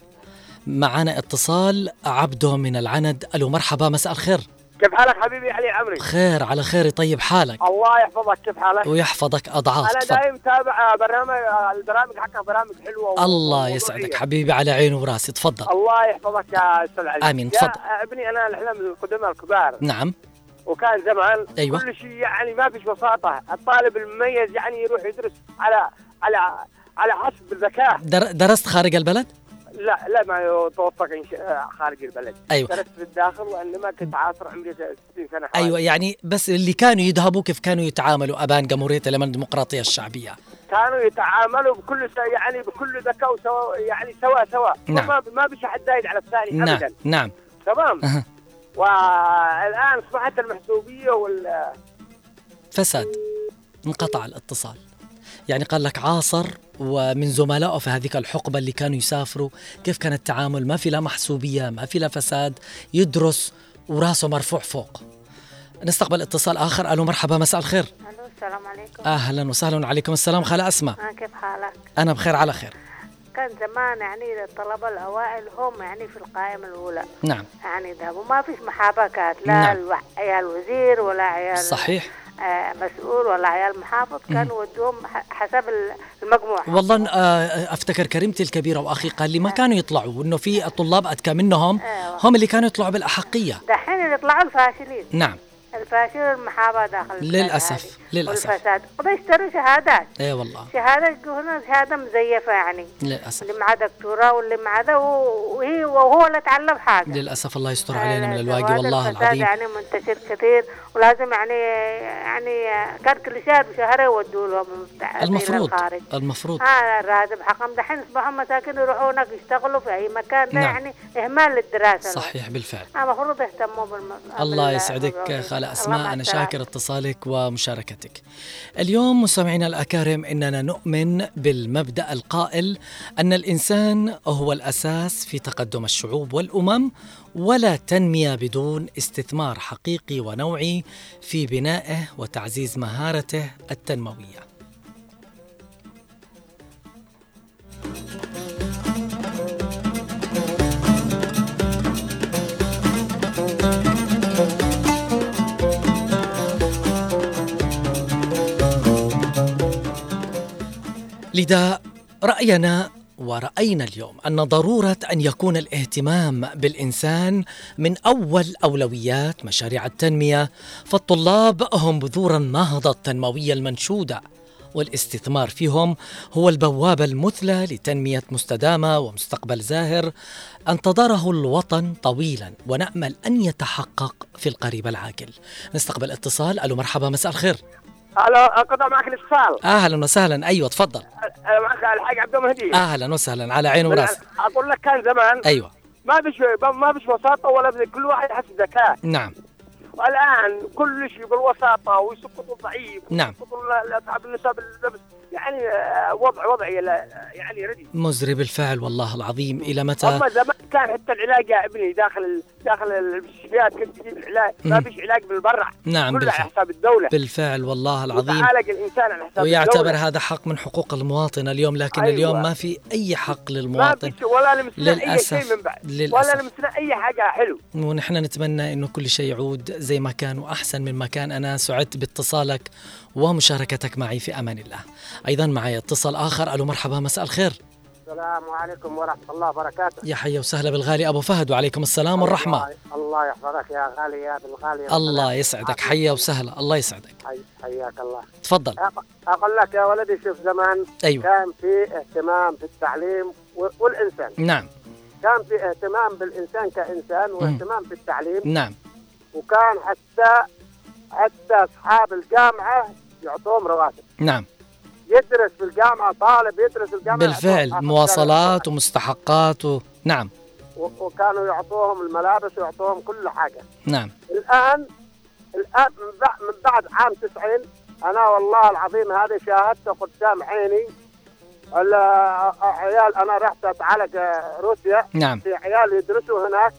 معنا اتصال عبده من العند. ألو مرحبا مساء الخير. كيف حالك حبيبي علي عمري؟ خير على خير طيب حالك الله يحفظك كيف حالك؟ ويحفظك أضعاف أنا. دايم تابع برنامج البرامج حقك برامج حلوة الله. يسعدك حبيبي على عيني وراسي تفضل الله يحفظك يا أستاذ علي آمين، يا تفضل. ابني أنا الحلم من القدماء الكبار نعم وكان زمان أيوة. كل شيء يعني ما فيش بساطة الطالب المميز يعني يروح يدرس على على على حسب الذكاء در درست خارج البلد؟ لا لا ما شاء خارج البلد أيوة. درست في الداخل وانما كنت عاصر عمري 60 سنة حوالي. أيوه يعني بس اللي كانوا يذهبوا كيف كانوا يتعاملوا أبان جمهورية اليمن الديمقراطية الشعبية كانوا يتعاملوا بكل س... يعني بكل ذكاء وسوا يعني سوا سوا نعم. ما ما بيش حد زايد على الثاني نعم ابدا نعم تمام أها. والآن اصبحت المحسوبية وال فساد انقطع الاتصال يعني قال لك عاصر ومن زملائه في هذيك الحقبة اللي كانوا يسافروا. كيف كان التعامل؟ ما في لا محسوبية ما في لا فساد يدرس وراسه مرفوع فوق. نستقبل اتصال آخر. ألو مرحبا مساء الخير. ألو السلام عليكم. أهلا وسهلا وعليكم السلام. خاله أسماء. آه كيف حالك؟ أنا بخير على خير. كان زمان يعني الطلبة الأوائل هم يعني في القائمة الأولى. نعم. يعني ذهبوا ما فيش محابكات لا نعم. الو- عيال وزير ولا عيال صحيح. مسؤول ولا عيال محافظ كانوا يودوهم ح- حسب المجموع والله آه، أفتكر كريمتي الكبيرة واخي قال لي ما كانوا يطلعوا إنه في الطلاب أذكى منهم. هم اللي كانوا يطلعوا بالأحقية. دحين اللي يطلعوا الفاشلين. نعم. الفاشل المحاباة داخل للأسف،. للأسف. والفساد. وده يشتروا شهادات. اي والله. شهادة هنا شهادة مزيفة يعني. للأسف. اللي معاه دكتوراه واللي معاه و- وهي وهو اللي اتعلم حاجة. للأسف الله يستر علينا من آه، الواقي والله العظيم. يعني منتشر كثير ولازم يعني يعني كان كل شهر بشهر يودوا لهم المفروض المفروض. هذا الراتب حقهم دحين أصبحوا مساكين يروحوا هناك يشتغلوا في أي مكان نعم. يعني إهمال للدراسه صحيح بالفعل. المفروض يهتموا بالم... الله يسعدك بالوظيفة. أنا السلامة. شاكر اتصالك ومشاركتك. اليوم مستمعينا الأكارم إننا نؤمن بالمبدأ القائل أن الإنسان هو الأساس في تقدم الشعوب والأمم ولا تنمية بدون استثمار حقيقي ونوعي في بنائه وتعزيز مهارته التنموية. لذا رأينا ورأينا اليوم أن ضرورة أن يكون الاهتمام بالإنسان من أول أولويات مشاريع التنمية فالطلاب هم بذور النهضه التنمويه المنشودة والاستثمار فيهم هو البوابه المثلى لتنمية مستدامة ومستقبل زاهر انتظره الوطن طويلا ونأمل أن يتحقق في القريب العاجل. نستقبل اتصال ألو مرحبا مساء الخير. ألو اقطع معك الاتصال أهلا وسهلا. أيوه تفضل. أنا معك الحاج عبد المهدي. أهلا وسهلا على عين وراس. أقول لك كان زمان أيوه. ما فيش ما فيش وساطة ولا كل واحد يحس ذكاء نعم. والان كل شيء بالوساطة ويسقطوا الضعيف نعم. ويسقطوا ال- اصحاب النسب اللبس يعني آه، وضع وضعي يعني ردي مزري بالفعل والله العظيم إلى متى اما زمان كان حتى العلاج يا ابني داخل داخل المستشفيات كنت تجيب العلاج ما. فيش علاج بالبرع نعم كله على بالفعل حساب الدولة بالفعل والله العظيم يتعالج الإنسان على حساب ويعتبر الدولة. هذا حق من حقوق المواطن اليوم لكن أيوة. اليوم ما في أي حق ما للمواطن فيش ولا لمسنا أي للأسف. شيء من بعد للأسف. ولا لمسنا أي حاجة حلو ونحن نتمنى إنه كل شيء يعود زي ما كان واحسن من ما كان. أنا سعدت باتصالك ومشاركتك معي في أمان الله. أيضا معي اتصال آخر. ألو مرحبا مساء الخير. السلام عليكم ورحمة الله وبركاته. يا حيا وسهلا بالغالي. أبو فهد وعليكم السلام والرحمة. الله, الله يحفظك يا غالي يا بالغالي الله يسعدك. حيا وسهلا. الله يسعدك. حي حياك الله. تفضل. أق- أقول لك يا ولدي شوف زمان أيوة. كان في اهتمام في التعليم والإنسان. نعم. كان في اهتمام بالإنسان كإنسان واهتمام في التعليم. نعم. وكان حتى حتى أصحاب الجامعة يعطوهم رواتب. نعم. يدرس في الجامعة طالب يدرس في الجامعة. بالفعل مواصلات ومستحقات و... نعم. وكانوا يعطوهم الملابس ويعطوهم كل حاجة. نعم. الآن الآن من بعد, من بعد عام 90 أنا والله العظيم هذه شاهدته قدام عيني ال- عيال أنا رحت أتعالج روسيا. نعم. في عيال يدرسوا هناك.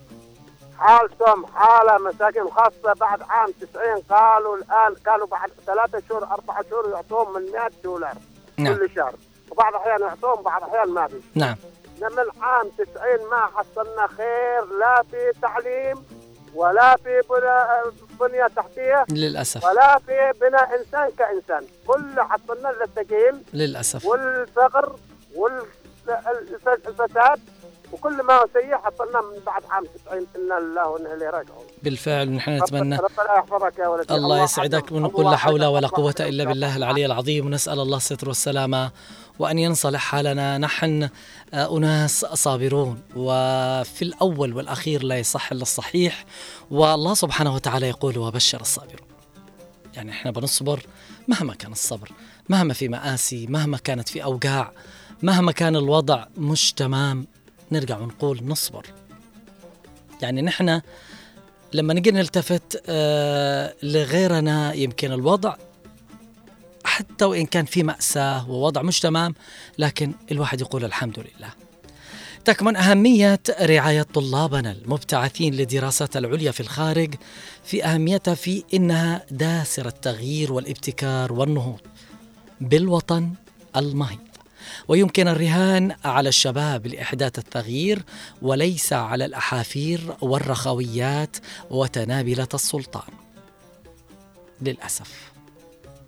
حالتهم حالة مساكين خاصة بعد عام 90 قالوا الآن كانوا بعد ثلاثة شهور أربعة شهور يعطوهم من 100 دولار نعم. كل شهر. وبعض الأحيان يعطوهم بعض الأحيان ما في. نعم. من عام 90 ما حصلنا خير لا في تعليم ولا في بنية تحتية للأسف. ولا في بناء إنسان كإنسان. كل حصلنا الثقيل للأسف. والفقر والفساد وكل ما سيء حصلنا من بعد عام 90 إنا لله وإنا إليه راجعون. بالفعل ونحن نتمنى ربنا يحفظك يا ولدي. الله يسعدك. ونقول لا حول. ولا حفظك. إلا بالله العلي العظيم. ونسأل الله الستر والسلامة وأن ينصلح حالنا. نحن آه، أناس صابرون وفي الأول والأخير لا يصح إلا الصحيح. والله سبحانه وتعالى يقول وبشر الصابرون. يعني إحنا بنصبر مهما كان الصبر مهما في مآسي مهما كانت في أوجاع مهما كان الوضع مش تمام. نرجع ونقول نصبر. يعني نحن لما نجي نلتفت آه لغيرنا يمكن الوضع حتى وإن كان في مأساة ووضع مش تمام لكن الواحد يقول الحمد لله. تكمن أهمية رعاية طلابنا المبتعثين للدراسات العليا في الخارج في أهميتها في إنها داسر التغيير والابتكار والنهوض بالوطن المهيب ويمكن الرهان على الشباب لإحداث التغيير وليس على الأحافير والرخويات وتنابلة السلطان. للأسف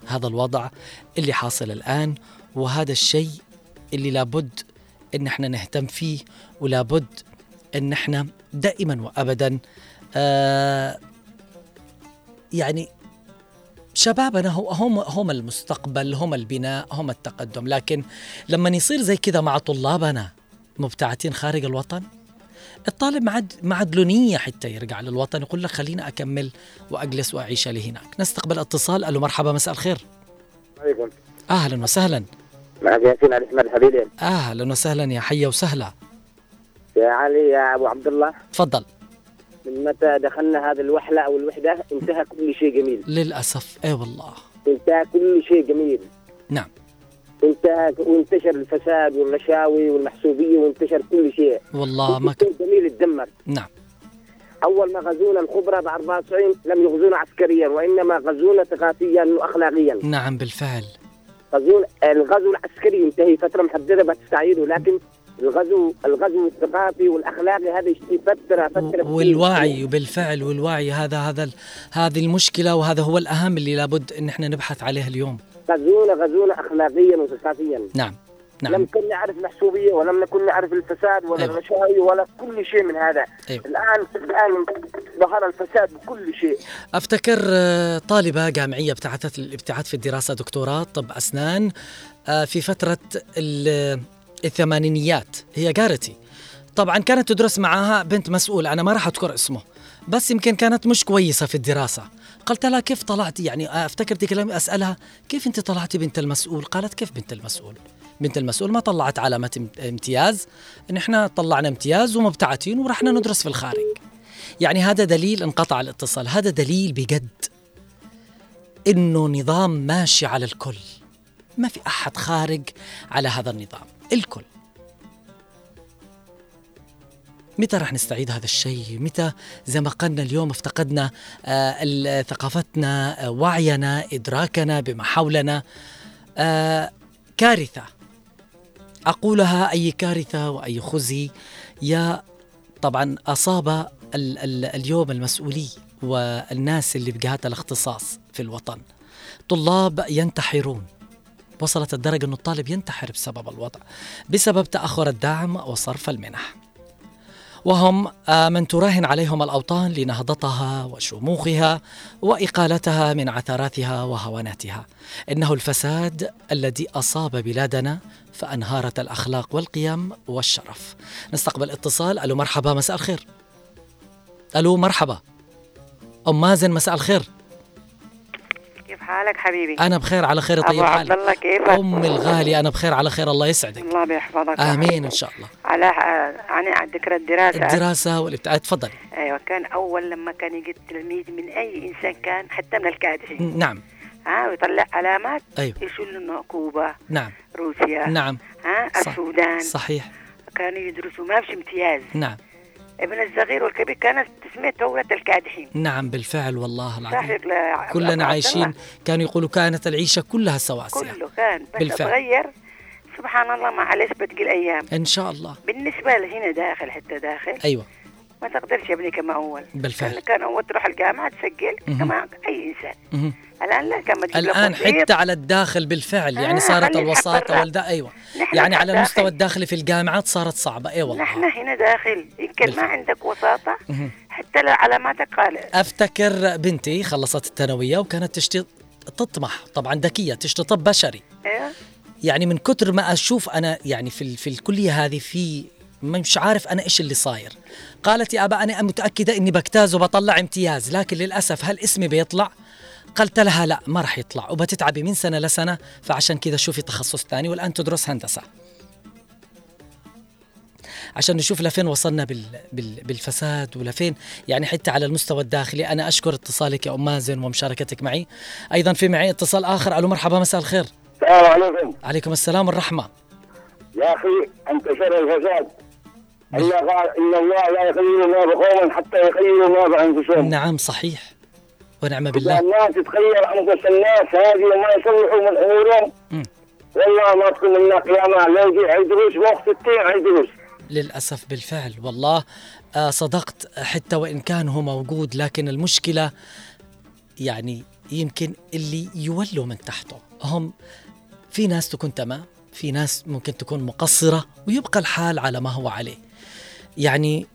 هذا الوضع اللي حاصل الآن وهذا الشيء اللي لابد إن إحنا نهتم فيه ولابد إن إحنا دائما وابدا آه يعني شبابنا هم هم المستقبل هم البناء هم التقدم. لكن لما يصير زي كذا مع طلابنا مبتعثين خارج الوطن الطالب ما عاد ما عاد له نية حتى يرجع للوطن يقول لك خليني أكمل وأجلس وأعيش لي هناك. نستقبل اتصال. ألو مرحبا مساء الخير. عليكم. أهلا وسهلا. معك ياسين علي احمد الحبيبي أهلا وسهلا يا حيا وسهلا. يا علي يا أبو عبد الله. تفضل. من متى دخلنا هذه الوحلة أو الوحدة انتهى كل شيء جميل. للأسف أي والله. انتهى كل شيء جميل. نعم. انتهى وانتشر الفساد والرشاوي والمحسوبية وانتشر كل شيء. والله ما كل شيء جميل اتدمر نعم. أول ما غزونا الخبراء ب 94 لم يغزونا عسكريا وإنما غزونا ثقافيا واخلاقيا. نعم بالفعل. غزونا الغزو العسكري ينتهي فترة محددة بتستعيده لكن الغزو الغزو الثقافي والأخلاقي هذا يشتي فتره فتره والوعي بالفعل والوعي هذا هذا هذه المشكلة وهذا هو الأهم اللي لابد إن إحنا نبحث عليه اليوم. غزونا غزونا اخلاقيا وثقافيا. نعم لم نعم كن نعرف المحسوبية ولم نكن نعرف الفساد ولا أيوة. الرشاوي ولا كل شيء من هذا. أيوة. الان الآن ظهر الفساد بكل شيء. أفتكر آه، طالبة جامعية ابتعثت الابتعاث في الدراسة دكتوراه طب أسنان آه، في فترة ال- الثمانينيات. هي جارتي طبعا كانت تدرس معاها بنت مسؤول أنا ما راح أذكر اسمه. بس يمكن كانت مش كويسة في الدراسة. قلت لها كيف طلعتي يعني أفتكر دي كلامي أسألها كيف أنت طلعتي بنت المسؤول؟ قالت كيف بنت المسؤول؟ بنت المسؤول ما طلعت علامه ام- امتياز. ان إحنا طلعنا امتياز ومبتعثين ورحنا ندرس في الخارج. يعني هذا دليل انقطع الاتصال. هذا دليل بجد إنه نظام ماشي على الكل. ما في أحد خارج على هذا النظام. الكل. متى رح نستعيد هذا الشيء؟ متى زي ما قلنا اليوم افتقدنا آه، ثقافتنا آه، وعينا إدراكنا بما حولنا. آه، كارثة. أقولها أي كارثة وأي خزي. يا طبعا أصاب ال ال اليوم المسؤولي والناس اللي بجهات الاختصاص في الوطن. طلاب ينتحرون. وصلت الدرجة أن الطالب ينتحر بسبب الوضع بسبب تأخر الدعم وصرف المنح. وهم آه، من تراهن عليهم الأوطان لنهضتها وشموخها وإقالتها من عثراتها وهواناتها. إنه الفساد الذي أصاب بلادنا فأنهارت الأخلاق والقيم والشرف. نستقبل اتصال. ألو مرحبا مساء الخير. ألو مرحبا. أم مازن مساء الخير. حالك حبيبي؟ أنا بخير على خير طيب حالك الله كيفك؟ أم الغالي أنا بخير على خير الله يسعدك. الله بيحفظك آمين إن شاء الله. على عن عن ذكرى الدراسة. الدراسة والابتعاد تفضلي أيوه كان أول لما كان يجي التلميذ من أي إنسان كان حتى من الكادحين نعم. ها ويطلع علامات أيوه. يشيل انه كوبا نعم. روسيا. نعم. ها. السودان. صحيح. كانوا يدرسوا ما فيش امتياز. نعم. ابن الصغير والكبير كانت تسمية دولة الكادحين نعم بالفعل والله العظيم كلنا عايشين. كانوا يقولوا كانت العيشة كلها سواسية كله كان بس بالفعل. اتغير سبحان الله معلش بتجي الأيام إن شاء الله بالنسبة لهنا داخل حتى داخل أيوة ما تقدرش يا ابني كما أول بالفعل. كان- اول تروح الجامعة تسجل. كما أي إنسان مهم. الآن لا كما تجيب وظيفة. حتى على الداخل بالفعل يعني آه، صارت الحق والدا نحن يعني على. المستوى الداخلي في الجامعات صارت صعبة أي والله نحن هنا داخل. يمكن ما. عندك وساطة مهم. حتى علاماتك قال أفتكر بنتي خلصت الثانوية وكانت تشتي تطمح طبعا ذكية تشتي طب بشري. أيوه. يعني من كتر ما أشوف أنا يعني في في الكلية هذه في مش عارف أنا إيش اللي صاير. قالت يا أبا أنا متأكدة إني بجتاز وبطلع امتياز لكن للأسف هل اسمي بيطلع؟ قلت لها لا ما راح يطلع. وبتتعبي من سنة لسنة فعشان كذا شوفي تخصص ثاني والآن تدرس هندسة. عشان نشوف لفين وصلنا بال بال بالفساد ولفين. يعني حتى على المستوى الداخلي أنا أشكر اتصالك يا أم مازن ومشاركتك معي. أيضا في معي اتصال آخر. ألو مرحبا مساء الخير. السلام عليكم. عليكم السلام والرحمة. يا أخي انتشر الفساد. الله إن الله لا يخير ما بقوم حتى يخيروا ما بانفسهم نعم صحيح. ونعم بالله. الناس تتخير أنفس الناس هذه وما يصلحوا من امورهم. والله ما تكون لنا قيامة. لا يجي عيدروس وقت التين عيدروس. للأسف بالفعل والله آه صدقت حتى وإن كان هو موجود لكن المشكلة يعني يمكن اللي يولوا من تحته. هم في ناس تكون تمام في ناس ممكن تكون مقصرة ويبقى الحال على ما هو عليه. يعني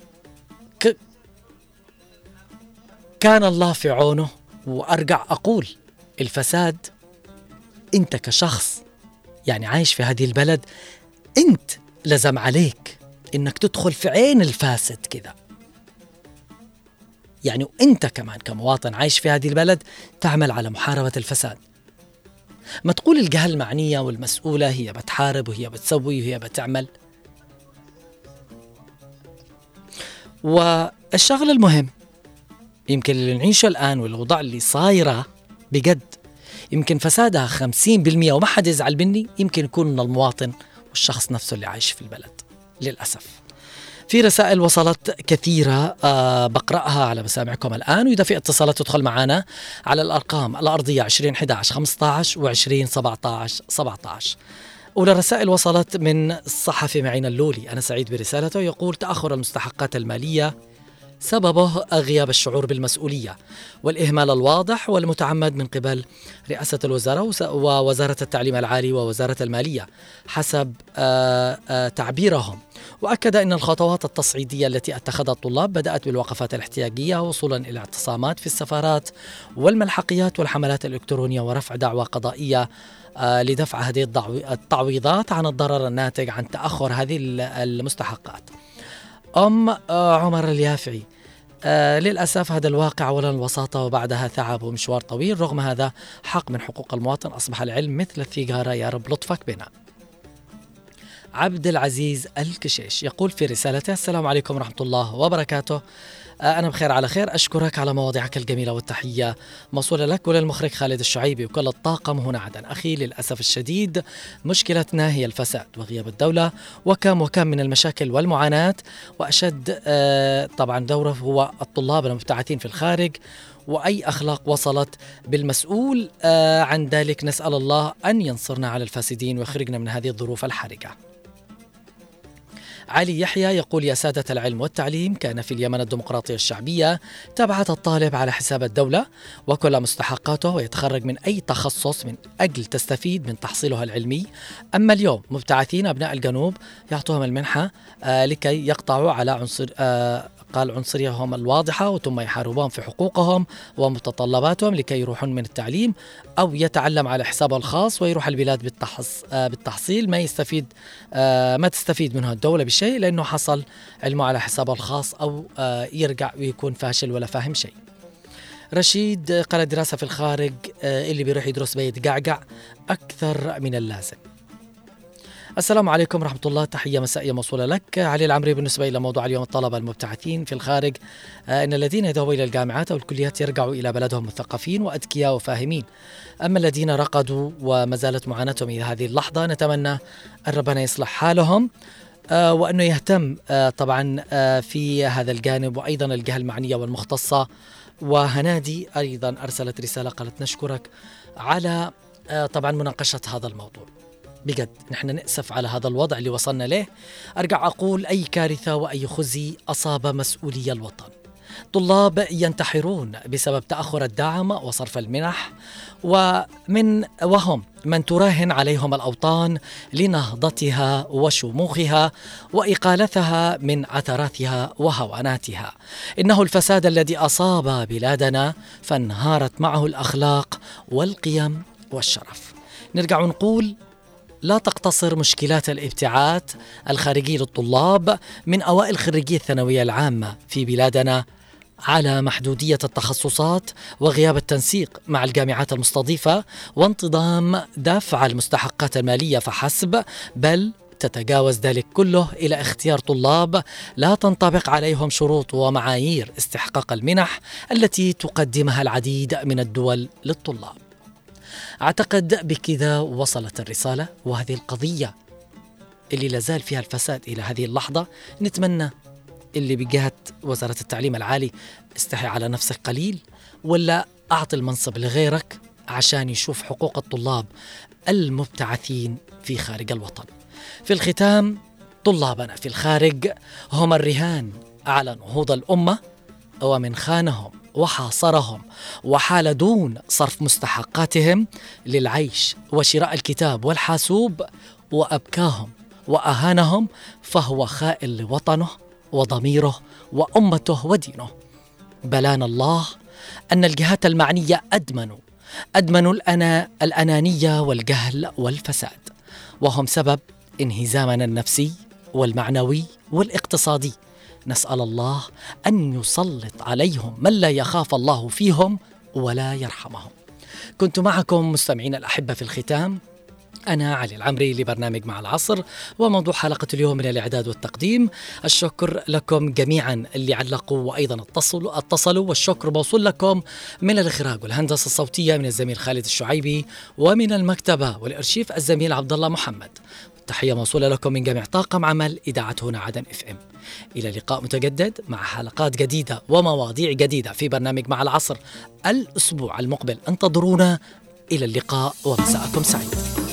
كان الله في عونه وأرجع أقول الفساد أنت كشخص يعني عايش في هذه البلد أنت لزم عليك إنك تدخل في عين الفاسد كذا. يعني وانت كمان كمواطن عايش في هذه البلد تعمل على محاربة الفساد. ما تقول الجهة المعنية والمسؤولة هي بتحارب وهي بتسوي وهي بتعمل. والشغل المهم يمكن اللي نعيشه الآن والأوضاع اللي صايرة بجد. يمكن فسادها 50% وما حد يزعل مني يمكن يكون من المواطن والشخص نفسه اللي عايش في البلد للأسف. في رسائل وصلت كثيرة آه بقرأها على مسامعكم الآن وإذا في اتصالات تدخل معنا على الأرقام الأرضية 2011 15 و 20 17 17 أولى الرسائل وصلت من الصحفي معين اللولي أنا سعيد برسالته يقول تأخر المستحقات المالية سببه غياب الشعور بالمسؤولية والإهمال الواضح والمتعمد من قبل رئاسة الوزارة ووزارة التعليم العالي ووزارة المالية حسب آه، آه، تعبيرهم. وأكد أن الخطوات التصعيدية التي اتخذها الطلاب بدأت بالوقفات الاحتياجية وصولا إلى اعتصامات في السفارات والملحقيات والحملات الإلكترونية ورفع دعوى قضائية آه، لدفع هذه التعويضات عن الضرر الناتج عن تأخر هذه ال- المستحقات. أم عمر اليافعي آه للأسف هذا الواقع أولا الوساطة وبعدها تعب ومشوار طويل رغم هذا حق من حقوق المواطن. أصبح العلم مثل الثيجارة يا رب لطفك بنا. عبد العزيز الكشيش يقول في رسالته السلام عليكم ورحمة الله وبركاته. أنا بخير على خير. أشكرك على مواضيعك الجميلة والتحية. موصولة لك وللمخرج خالد الشعيبي وكل الطاقم هنا عدن. أخي للأسف الشديد مشكلتنا هي الفساد وغياب الدولة وكم وكم من المشاكل والمعاناة. وأشد آه، طبعا دوره هو الطلاب المبتعثين في الخارج وأي أخلاق وصلت بالمسؤول. آه، عن ذلك نسأل الله أن ينصرنا على الفاسدين ويخرجنا من هذه الظروف الحرجة. علي يحيى يقول يا سادة العلم والتعليم كان في اليمن الديمقراطية الشعبية تبعث الطالب على حساب الدولة وكل مستحقاته ويتخرج من أي تخصص من أجل تستفيد من تحصيلها العلمي. أما اليوم مبتعثين أبناء الجنوب يعطوهم المنحة آه لكي يقطعوا على عنصر آه قال عنصريهم الواضحة وثم يحاربون في حقوقهم ومتطلباتهم لكي يروحون من التعليم أو يتعلم على حسابه الخاص ويروح البلاد بالتحص آه بالتحصيل. ما يستفيد آه ما تستفيد منه الدولة بشيء لأنه حصل علمه على حسابه الخاص أو آه يرجع ويكون فاشل ولا فاهم شيء. رشيد قال دراسة في الخارج اللي بيروح يدرس بيتقعقع أكثر من اللازم. السلام عليكم ورحمة الله. تحية مسائية موصولة لك. علي العمري بالنسبة إلى موضوع اليوم الطلبة المبتعثين في الخارج. آه، إن الذين يذهبوا إلى الجامعات أو الكليات يرجعوا إلى بلدهم مثقفين وأذكياء وفاهمين. أما الذين رقدوا وما زالت معاناتهم إلى هذه اللحظة نتمنى أن ربنا يصلح حالهم آه، وأنه يهتم آه، طبعا في هذا الجانب وأيضا الجهة المعنية والمختصة. وهنادي أيضا أرسلت رسالة قالت نشكرك على طبعا مناقشة هذا الموضوع. بجد نحن نأسف على هذا الوضع اللي وصلنا له. أرجع أقول أي كارثة وأي خزي أصاب مسؤولي الوطن. طلاب ينتحرون بسبب تأخر الدعم وصرف المنح ومن وهم من تراهن عليهم الأوطان لنهضتها وشموخها وإقالتها من عثراتها وهواناتها. إنه الفساد الذي أصاب بلادنا فانهارت معه الأخلاق والقيم والشرف. نرجع نقول لا تقتصر مشكلات الابتعاث الخارجي للطلاب من أوائل خريجي الثانوية العامة في بلادنا على محدودية التخصصات وغياب التنسيق مع الجامعات المستضيفة وانتظام دفع المستحقات المالية فحسب بل تتجاوز ذلك كله إلى اختيار طلاب لا تنطبق عليهم شروط ومعايير استحقاق المنح التي تقدمها العديد من الدول للطلاب. أعتقد بكذا وصلت الرسالة وهذه القضية اللي لازال فيها الفساد إلى هذه اللحظة نتمنى اللي بجهه وزارة التعليم العالي استحي على نفسك قليل ولا أعطي المنصب لغيرك عشان يشوف حقوق الطلاب المبتعثين في خارج الوطن. في الختام طلابنا في الخارج هم الرهان على نهوض الأمة ومن خانهم وحاصرهم وحال دون صرف مستحقاتهم للعيش وشراء الكتاب والحاسوب وأبكاهم وأهانهم فهو خائن لوطنه وضميره وأمته ودينه. بلانا الله أن الجهات المعنية ادمنوا ادمنوا الأنا الأنانية والجهل والفساد وهم سبب انهزامنا النفسي والمعنوي والاقتصادي نسأل الله أن يسلط عليهم من لا يخاف الله فيهم ولا يرحمهم. كنت معكم مستمعين الأحبة في الختام. أنا علي العمري لبرنامج مع العصر وموضوع حلقة اليوم من الإعداد والتقديم. الشكر لكم جميعا اللي علقوا وأيضا اتصلوا اتصلوا والشكر موصول لكم من الإخراج والهندسة الصوتية من الزميل خالد الشعيبي ومن المكتبة والإرشيف الزميل عبد الله محمد. تحية موصولة لكم من جميع طاقم عمل إذاعة هنا عدن إف إم. إلى لقاء متجدد مع حلقات جديدة ومواضيع جديدة في برنامج مع العصر الأسبوع المقبل. انتظرونا إلى اللقاء ومساءكم سعيد.